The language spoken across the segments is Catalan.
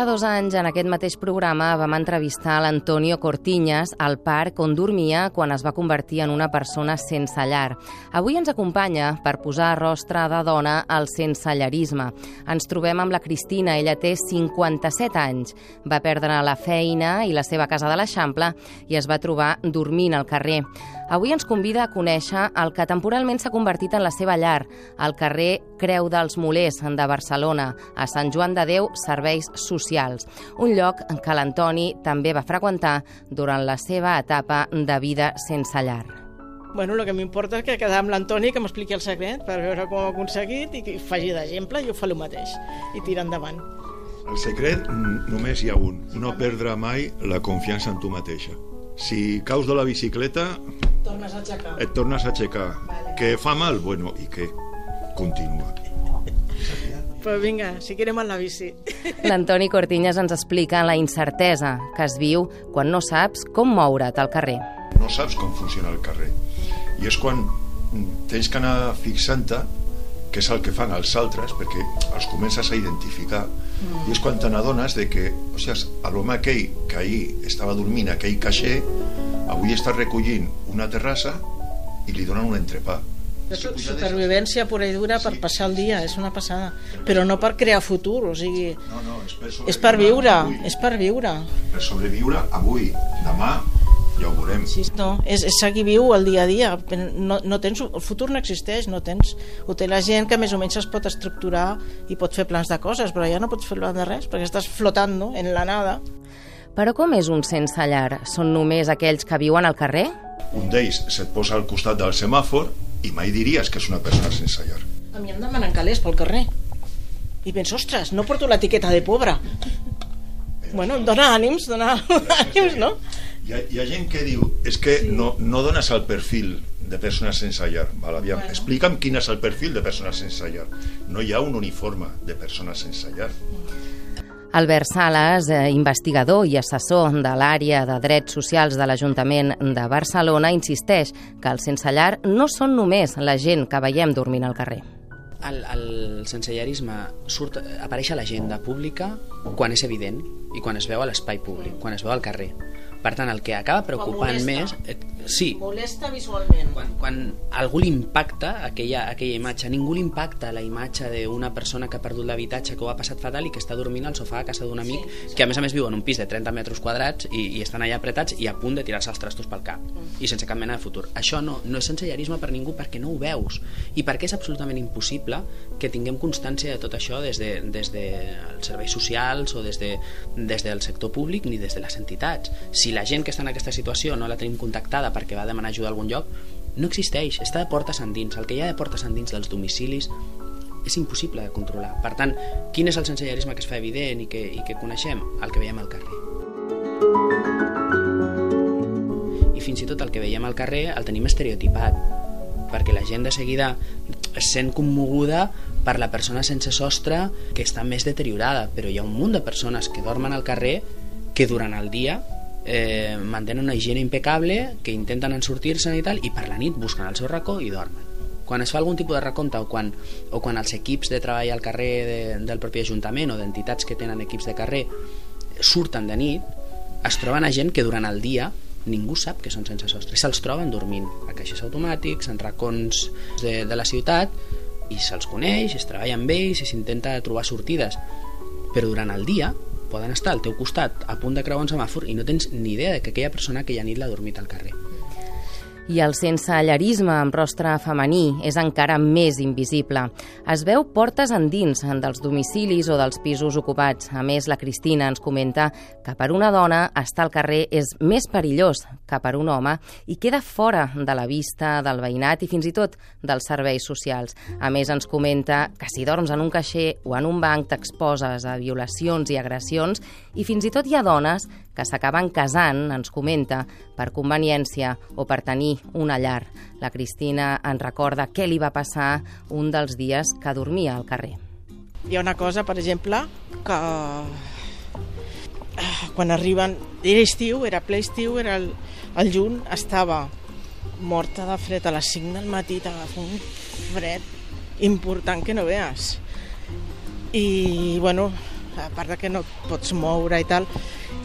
fa dos anys, en aquest mateix programa, vam entrevistar l'Antonio Cortiñas al parc on dormia quan es va convertir en una persona sense llar. Avui ens acompanya per posar rostre de dona al sensellarisme. Ens trobem amb la Cristina, ella té 57 anys. Va perdre la feina i la seva casa de l'Eixample i es va trobar dormint al carrer. Avui ens convida a conèixer el que temporalment s'ha convertit en la seva llar, al carrer Creu dels Molers de Barcelona, a Sant Joan de Déu Serveis Socials, un lloc que l'Antoni també va freqüentar durant la seva etapa de vida sense llar. Bueno, el que m'importa és que quedar amb l'Antoni que m'expliqui el secret per veure com ho ha aconseguit i que faci d'exemple i ho fa el mateix i tira endavant. El secret només hi ha un, no perdre mai la confiança en tu mateixa. Si caus de la bicicleta, Tornes a aixecar. et tornes a aixecar. Vale. Que fa mal? Bueno, i què? Continua. Pues vinga, si querem en la bici. L'Antoni Cortiñas ens explica la incertesa que es viu quan no saps com moure't al carrer. No saps com funciona el carrer. I és quan tens que anar fixant-te què és el que fan els altres, perquè els comences a identificar. Mm. I és quan te n'adones de que, ostres, l'home aquell que ahir estava dormint, aquell caixer, avui està recollint una terrassa i li donen un entrepà. És supervivència pura i dura per Sí. passar el dia, és una passada. Però no per crear futur, o sigui... No, no, és per És per viure, avui. és per viure. per sobreviure avui, demà ja ho veurem. Sí, no, és, és seguir viu el dia a dia. No, no tens, el futur no existeix, no tens. Ho té la gent que més o menys es pot estructurar i pot fer plans de coses, però ja no pots fer plans de res, perquè estàs flotant no? en la nada. Però com és un sense llar? Són només aquells que viuen al carrer? Un d'ells se't posa al costat del semàfor i mai diries que és una persona sense llar. A mi em demanen calés pel carrer. I penso, ostres, no porto l'etiqueta de pobre. Bueno, em dona ànims, dona ànims, no? Hi ha, hi ha gent que diu és que sí. no, no dones el perfil de persones sense llar. Val, aviam, Bueno. Explica'm quin és el perfil de persones sense llar. No hi ha un uniforme de persones sense llar. Albert Sales, eh, investigador i assessor de l'àrea de drets socials de l'Ajuntament de Barcelona, insisteix que els sense llar no són només la gent que veiem dormint al carrer. el, el sensellarisme surt, apareix a l'agenda pública quan és evident i quan es veu a l'espai públic, quan es veu al carrer. Per tant, el que acaba preocupant molesta. més... Eh, sí, Molesta visualment. quan, quan algú li impacta aquella, aquella imatge, ningú li impacta la imatge d'una persona que ha perdut l'habitatge, que ho ha passat fatal i que està dormint al sofà a casa d'un amic, Sí, que a més a més viu en un pis de 30 metres quadrats i, i estan allà apretats i a punt de tirar-se els trastos pel cap i sense cap mena de futur. Això no, no és sensellarisme per ningú perquè no ho veus i perquè és absolutament impossible que tinguem constància de tot això des, de, des dels serveis socials o des, de, des del sector públic ni des de les entitats. Si la gent que està en aquesta situació no la tenim contactada perquè va demanar ajuda a algun lloc, no existeix, està de portes endins. El que hi ha de portes endins dels domicilis és impossible de controlar. Per tant, quin és el sensellarisme que es fa evident i que, i que coneixem? El que veiem al carrer. I fins i tot el que veiem al carrer el tenim estereotipat, perquè la gent de seguida es sent commoguda per la persona sense sostre que està més deteriorada, però hi ha un munt de persones que dormen al carrer que durant el dia eh, mantenen una higiene impecable, que intenten en sortir-se'n i tal, i per la nit busquen el seu racó i dormen. Quan es fa algun tipus de recompte o quan, o quan els equips de treball al carrer de, del propi Ajuntament o d'entitats que tenen equips de carrer surten de nit, es troben a gent que durant el dia ningú sap que són sense sostre. Se'ls troben dormint a caixers automàtics, en racons de, de la ciutat, i se'ls coneix, es treballa amb ells i s'intenta trobar sortides. Però durant el dia poden estar al teu costat a punt de creuar un semàfor i no tens ni idea de que aquella persona aquella nit l'ha dormit al carrer. I el sensellarisme amb rostre femení és encara més invisible. Es veu portes endins dels domicilis o dels pisos ocupats. A més, la Cristina ens comenta que per una dona estar al carrer és més perillós que per un home i queda fora de la vista del veïnat i fins i tot dels serveis socials. A més, ens comenta que si dorms en un caixer o en un banc t'exposes a violacions i agressions i fins i tot hi ha dones que s'acaben casant, ens comenta, per conveniència o per tenir una llar. La Cristina ens recorda què li va passar un dels dies que dormia al carrer. Hi ha una cosa, per exemple, que ah, quan arriben... Era estiu, era ple estiu, era el, el juny, estava morta de fred a les 5 del matí, t'agafa un fred important que no veas. I, bueno, a part de que no pots moure i tal,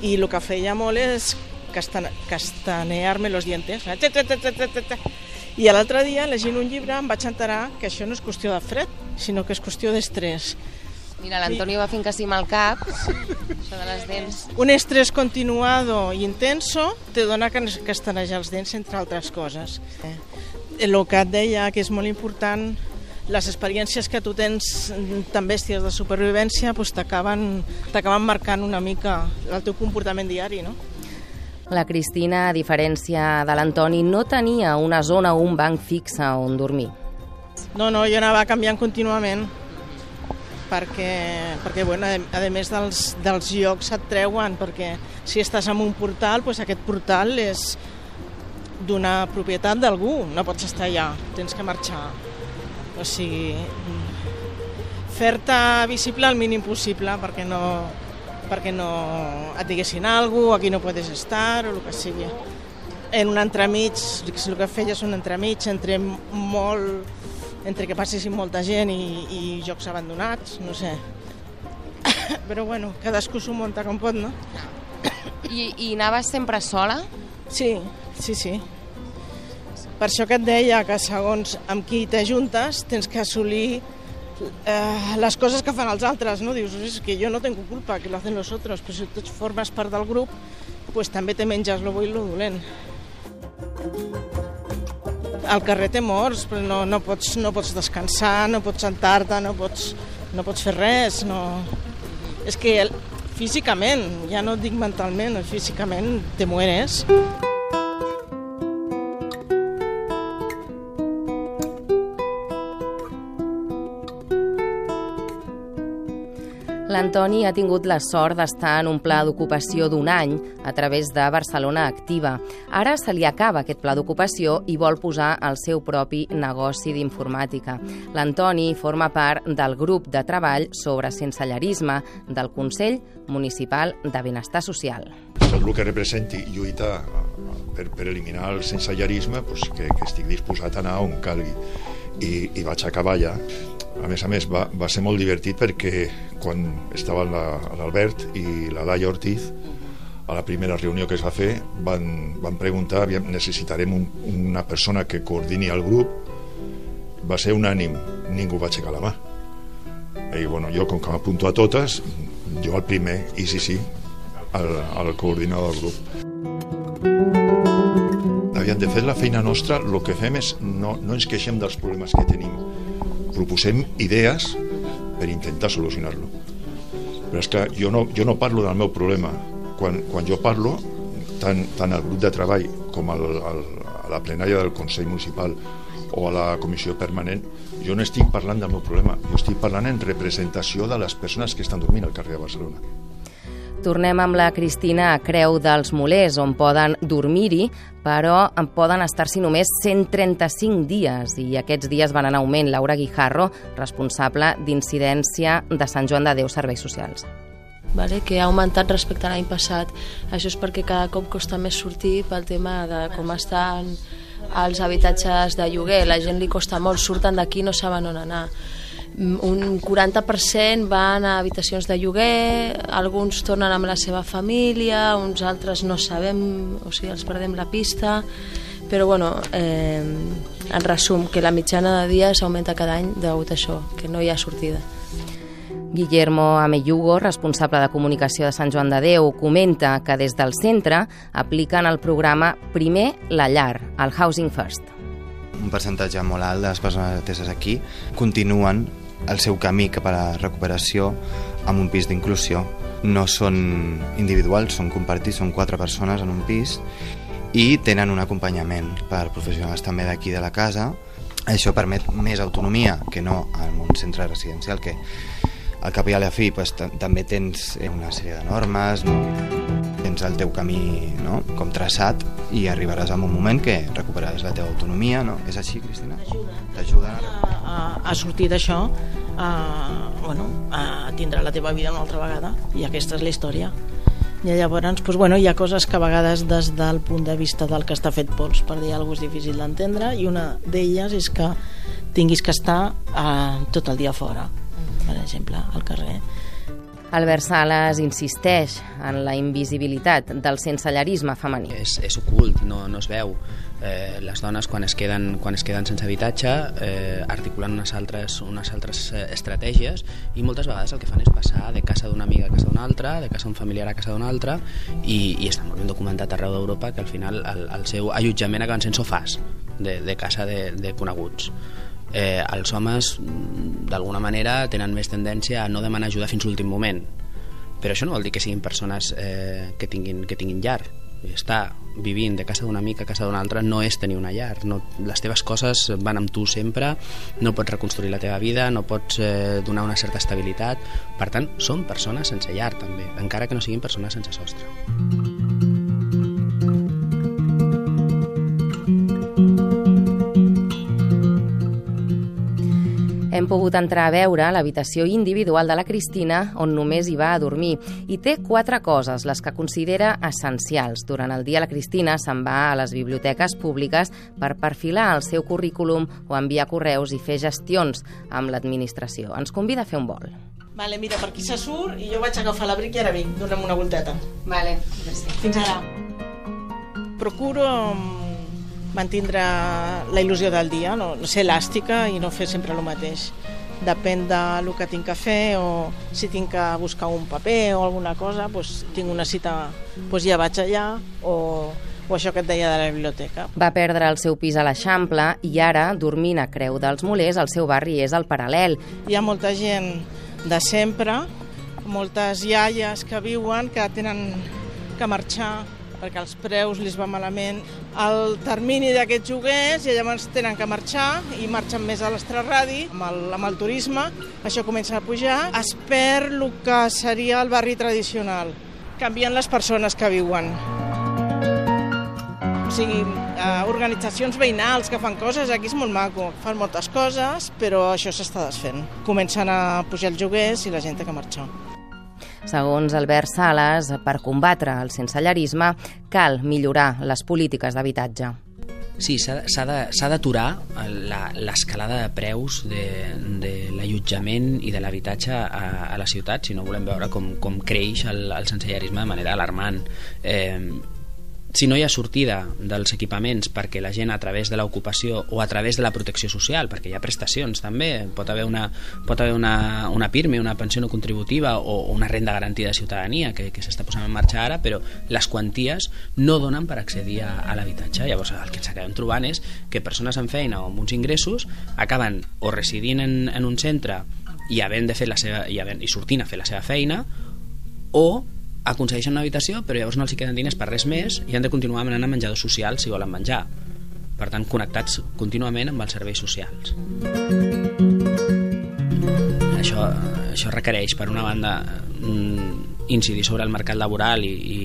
i el que feia molt és castan castanear-me los dientes. I l'altre dia, llegint un llibre, em vaig enterar que això no és qüestió de fred, sinó que és qüestió d'estrès. Mira, l'Antoni va fent que sí amb el cap, això de les dents. Un estrès continuado i intenso te dona castanejar els dents, entre altres coses. Eh, el que et deia, que és molt important, les experiències que tu tens tan bèsties de supervivència pues, t'acaben marcant una mica el teu comportament diari, no? La Cristina, a diferència de l'Antoni, no tenia una zona o un banc fixe on dormir. No, no, jo anava canviant contínuament perquè, perquè bueno, a més dels, dels llocs et treuen, perquè si estàs en un portal, doncs aquest portal és d'una propietat d'algú, no pots estar allà, tens que marxar. O sigui, fer-te visible el mínim possible perquè no, perquè no et diguessin alguna cosa, aquí no podes estar o el que sigui. En un entremig, el que feia és un entremig entre molt entre que passessin molta gent i, i jocs abandonats, no sé. Però bueno, cadascú s'ho munta com pot, no? I, I anaves sempre sola? Sí, sí, sí. Per això que et deia que segons amb qui t'ajuntes tens que assolir eh, les coses que fan els altres, no? Dius, és que jo no tengo culpa, que lo hacen los otros, però si tu formes part del grup, pues també te menges lo bo i lo dolent al carrer té morts, però no, no, pots, no pots descansar, no pots sentar-te, no pots, no pots fer res. No... És que físicament, ja no dic mentalment, físicament te mueres. L'Antoni ha tingut la sort d'estar en un pla d'ocupació d'un any a través de Barcelona Activa. Ara se li acaba aquest pla d'ocupació i vol posar el seu propi negoci d'informàtica. L'Antoni forma part del grup de treball sobre sensellerisme del Consell Municipal de Benestar Social. Tot el que representi lluita per, per eliminar el sensellerisme, pues, que, que estic disposat a anar on calgui. I, i vaig acabar allà a més a més, va, va ser molt divertit perquè quan estava l'Albert i la Laia Ortiz, a la primera reunió que es va fer, van, van preguntar, necessitarem un, una persona que coordini el grup. Va ser unànim, ningú va aixecar la mà. I bueno, jo, com que m'apunto a totes, jo el primer, i sí, sí, el, el coordinador del grup. Aviam, de fet, la feina nostra, el que fem és no, no ens queixem dels problemes que tenim, proposem idees per intentar solucionar-lo. Però és que jo no, jo no parlo del meu problema. Quan, quan jo parlo, tant, tant al grup de treball com al, al, a la plenària del Consell Municipal o a la comissió permanent, jo no estic parlant del meu problema, jo estic parlant en representació de les persones que estan dormint al carrer de Barcelona. Tornem amb la Cristina a Creu dels Molers, on poden dormir-hi, però en poden estar-s'hi només 135 dies, i aquests dies van en augment. Laura Guijarro, responsable d'incidència de Sant Joan de Déu Serveis Socials vale? que ha augmentat respecte a l'any passat. Això és perquè cada cop costa més sortir pel tema de com estan els habitatges de lloguer. La gent li costa molt, surten d'aquí no saben on anar un 40% van a habitacions de lloguer, alguns tornen amb la seva família, uns altres no sabem, o sigui, els perdem la pista, però bueno, eh, en resum, que la mitjana de dies augmenta cada any degut a això, que no hi ha sortida. Guillermo Ameyugo, responsable de comunicació de Sant Joan de Déu, comenta que des del centre apliquen el programa Primer la llar, el Housing First. Un percentatge molt alt de les persones ateses aquí continuen el seu camí cap a la recuperació amb un pis d'inclusió. No són individuals, són compartits, són quatre persones en un pis i tenen un acompanyament per professionals també d'aquí de la casa. Això permet més autonomia que no en un centre residencial que al cap i a la fi pues, també tens una sèrie de normes, no? Tens el teu camí no? com traçat i arribaràs a un moment que recuperaràs la teva autonomia, no? És així, Cristina? T'ajuda a, a, a sortir d'això, a, bueno, a tindre la teva vida una altra vegada i aquesta és la història. I llavors, doncs, bueno, hi ha coses que a vegades des del punt de vista del que està fet pols per dir alguna cosa és difícil d'entendre i una d'elles és que tinguis que estar eh, tot el dia fora, per exemple, al carrer Albert Sales insisteix en la invisibilitat del sensellarisme femení. És, és ocult, no, no es veu. Eh, les dones quan es queden, quan es queden sense habitatge eh, articulen unes altres, unes altres eh, estratègies i moltes vegades el que fan és passar de casa d'una amiga a casa d'una altra, de casa d'un familiar a casa d'una altra i, i està molt ben documentat arreu d'Europa que al final el, el seu allotjament acaben sent sofàs de, de casa de, de coneguts eh, els homes d'alguna manera tenen més tendència a no demanar ajuda fins l'últim moment. Però això no vol dir que siguin persones eh, que, tinguin, que tinguin llar. Estar vivint de casa d'un amic a casa d'un altre no és tenir una llar. No, les teves coses van amb tu sempre no pots reconstruir la teva vida no pots eh, donar una certa estabilitat. Per tant, són persones sense llar també encara que no siguin persones sense sostre Hem pogut entrar a veure l'habitació individual de la Cristina, on només hi va a dormir, i té quatre coses, les que considera essencials. Durant el dia la Cristina se'n va a les biblioteques públiques per perfilar el seu currículum o enviar correus i fer gestions amb l'administració. Ens convida a fer un vol. Vale, mira, per aquí se surt i jo vaig agafar l'abric i ara vinc. Dona'm una volteta. Vale, gràcies. Fins ara. Procuro mm, mantindre la il·lusió del dia, no, no ser elàstica i no fer sempre el mateix. Depèn de lo que tinc que fer o si tinc que buscar un paper o alguna cosa, doncs tinc una cita, doncs ja vaig allà o, o això que et deia de la biblioteca. Va perdre el seu pis a l'Eixample i ara, dormint a Creu dels Molers, el seu barri és el Paral·lel. Hi ha molta gent de sempre, moltes iaies que viuen, que tenen que marxar perquè els preus li va malament el termini d'aquests joguers i llavors tenen que marxar i marxen més a l'estrarradi amb, el, amb el turisme, això comença a pujar, es perd el que seria el barri tradicional, canvien les persones que viuen. O sigui, eh, organitzacions veïnals que fan coses, aquí és molt maco, fan moltes coses, però això s'està desfent. Comencen a pujar els joguers i la gent té que marxar. Segons Albert Sales, per combatre el sensellarisme cal millorar les polítiques d'habitatge. Sí, s'ha d'aturar l'escalada de preus de, de l'allotjament i de l'habitatge a, a la ciutat si no volem veure com, com creix el, el sensellarisme de manera alarmant. Eh, si no hi ha sortida dels equipaments perquè la gent a través de l'ocupació o a través de la protecció social, perquè hi ha prestacions també, pot haver una, pot haver una, una PIRME, una pensió no contributiva o una renda garantida de ciutadania que, que s'està posant en marxa ara, però les quanties no donen per accedir a, a l'habitatge. Llavors el que ens acabem trobant és que persones amb feina o amb uns ingressos acaben o residint en, en un centre i havent de fer la seva, i, havent, i sortint a fer la seva feina o aconsegueixen una habitació però llavors no els queden diners per res més i han de continuar anant a menjadors socials si volen menjar. Per tant connectats contínuament amb els serveis socials. Això, això requereix per una banda mm, incidir sobre el mercat laboral i, i,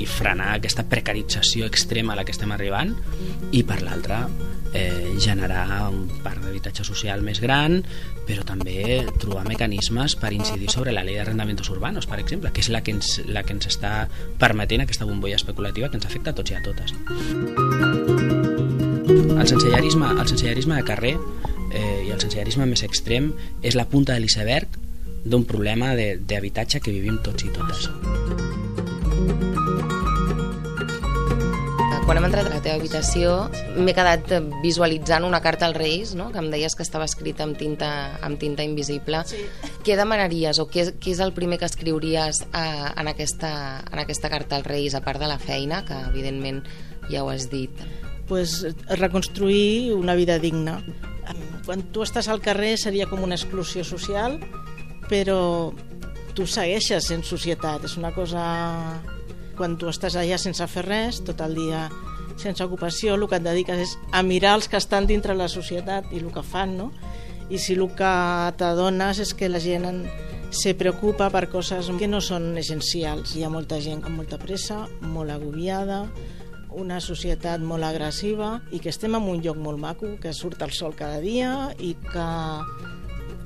i frenar aquesta precarització extrema a la que estem arribant i per l'altra eh, generar un parc d'habitatge social més gran, però també trobar mecanismes per incidir sobre la llei d'arrendaments urbanos, per exemple, que és la que, ens, la que ens està permetent aquesta bombolla especulativa que ens afecta a tots i a totes. El sensellarisme, el sensellarisme de carrer eh, i el sensellarisme més extrem és la punta de l'iceberg d'un problema d'habitatge que vivim tots i totes. Quan hem entrat a la teva habitació m'he quedat visualitzant una carta als Reis, no? que em deies que estava escrita amb tinta, amb tinta invisible. Sí. Què demanaries o què, què és el primer que escriuries a, en, aquesta, en aquesta carta als Reis, a part de la feina, que evidentment ja ho has dit? Pues reconstruir una vida digna. Quan tu estàs al carrer seria com una exclusió social, però tu segueixes en societat, és una cosa quan tu estàs allà sense fer res, tot el dia sense ocupació, el que et dediques és a mirar els que estan dintre la societat i el que fan, no? I si el que t'adones és que la gent en, se preocupa per coses que no són essencials. Hi ha molta gent amb molta pressa, molt agobiada, una societat molt agressiva i que estem en un lloc molt maco, que surt el sol cada dia i que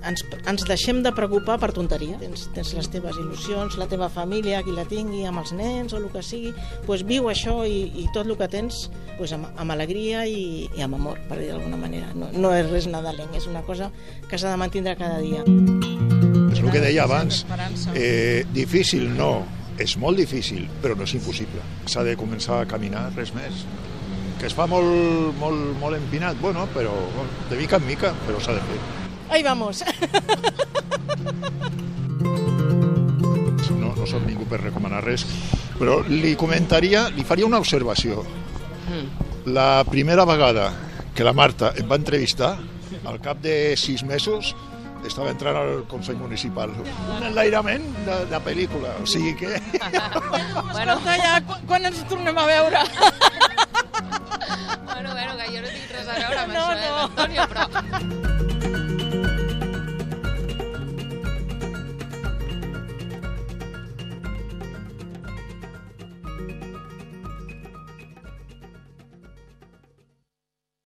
ens, ens deixem de preocupar per tonteria. Tens, tens les teves il·lusions, la teva família, qui la tingui, amb els nens o el que sigui, pues viu això i, i tot el que tens pues amb, amb alegria i, i amb amor, per dir d'alguna manera. No, no és res nadalenc, és una cosa que s'ha de mantindre cada dia. És el que deia abans. Eh, difícil no, és molt difícil, però no és impossible. S'ha de començar a caminar, res més. Que es fa molt, molt, molt empinat, bueno, però de mica en mica, però s'ha de fer. Ahí vamos. No, no soc ningú per recomanar res, però li comentaria, li faria una observació. La primera vegada que la Marta em va entrevistar, al cap de sis mesos, estava entrant al Consell Municipal. Un enlairament de, de pel·lícula, o sigui que... bueno. Escolta, ja, quan, quan ens tornem a veure? bueno, bueno, que jo no tinc res a veure amb No, això, eh, no. Antonio, però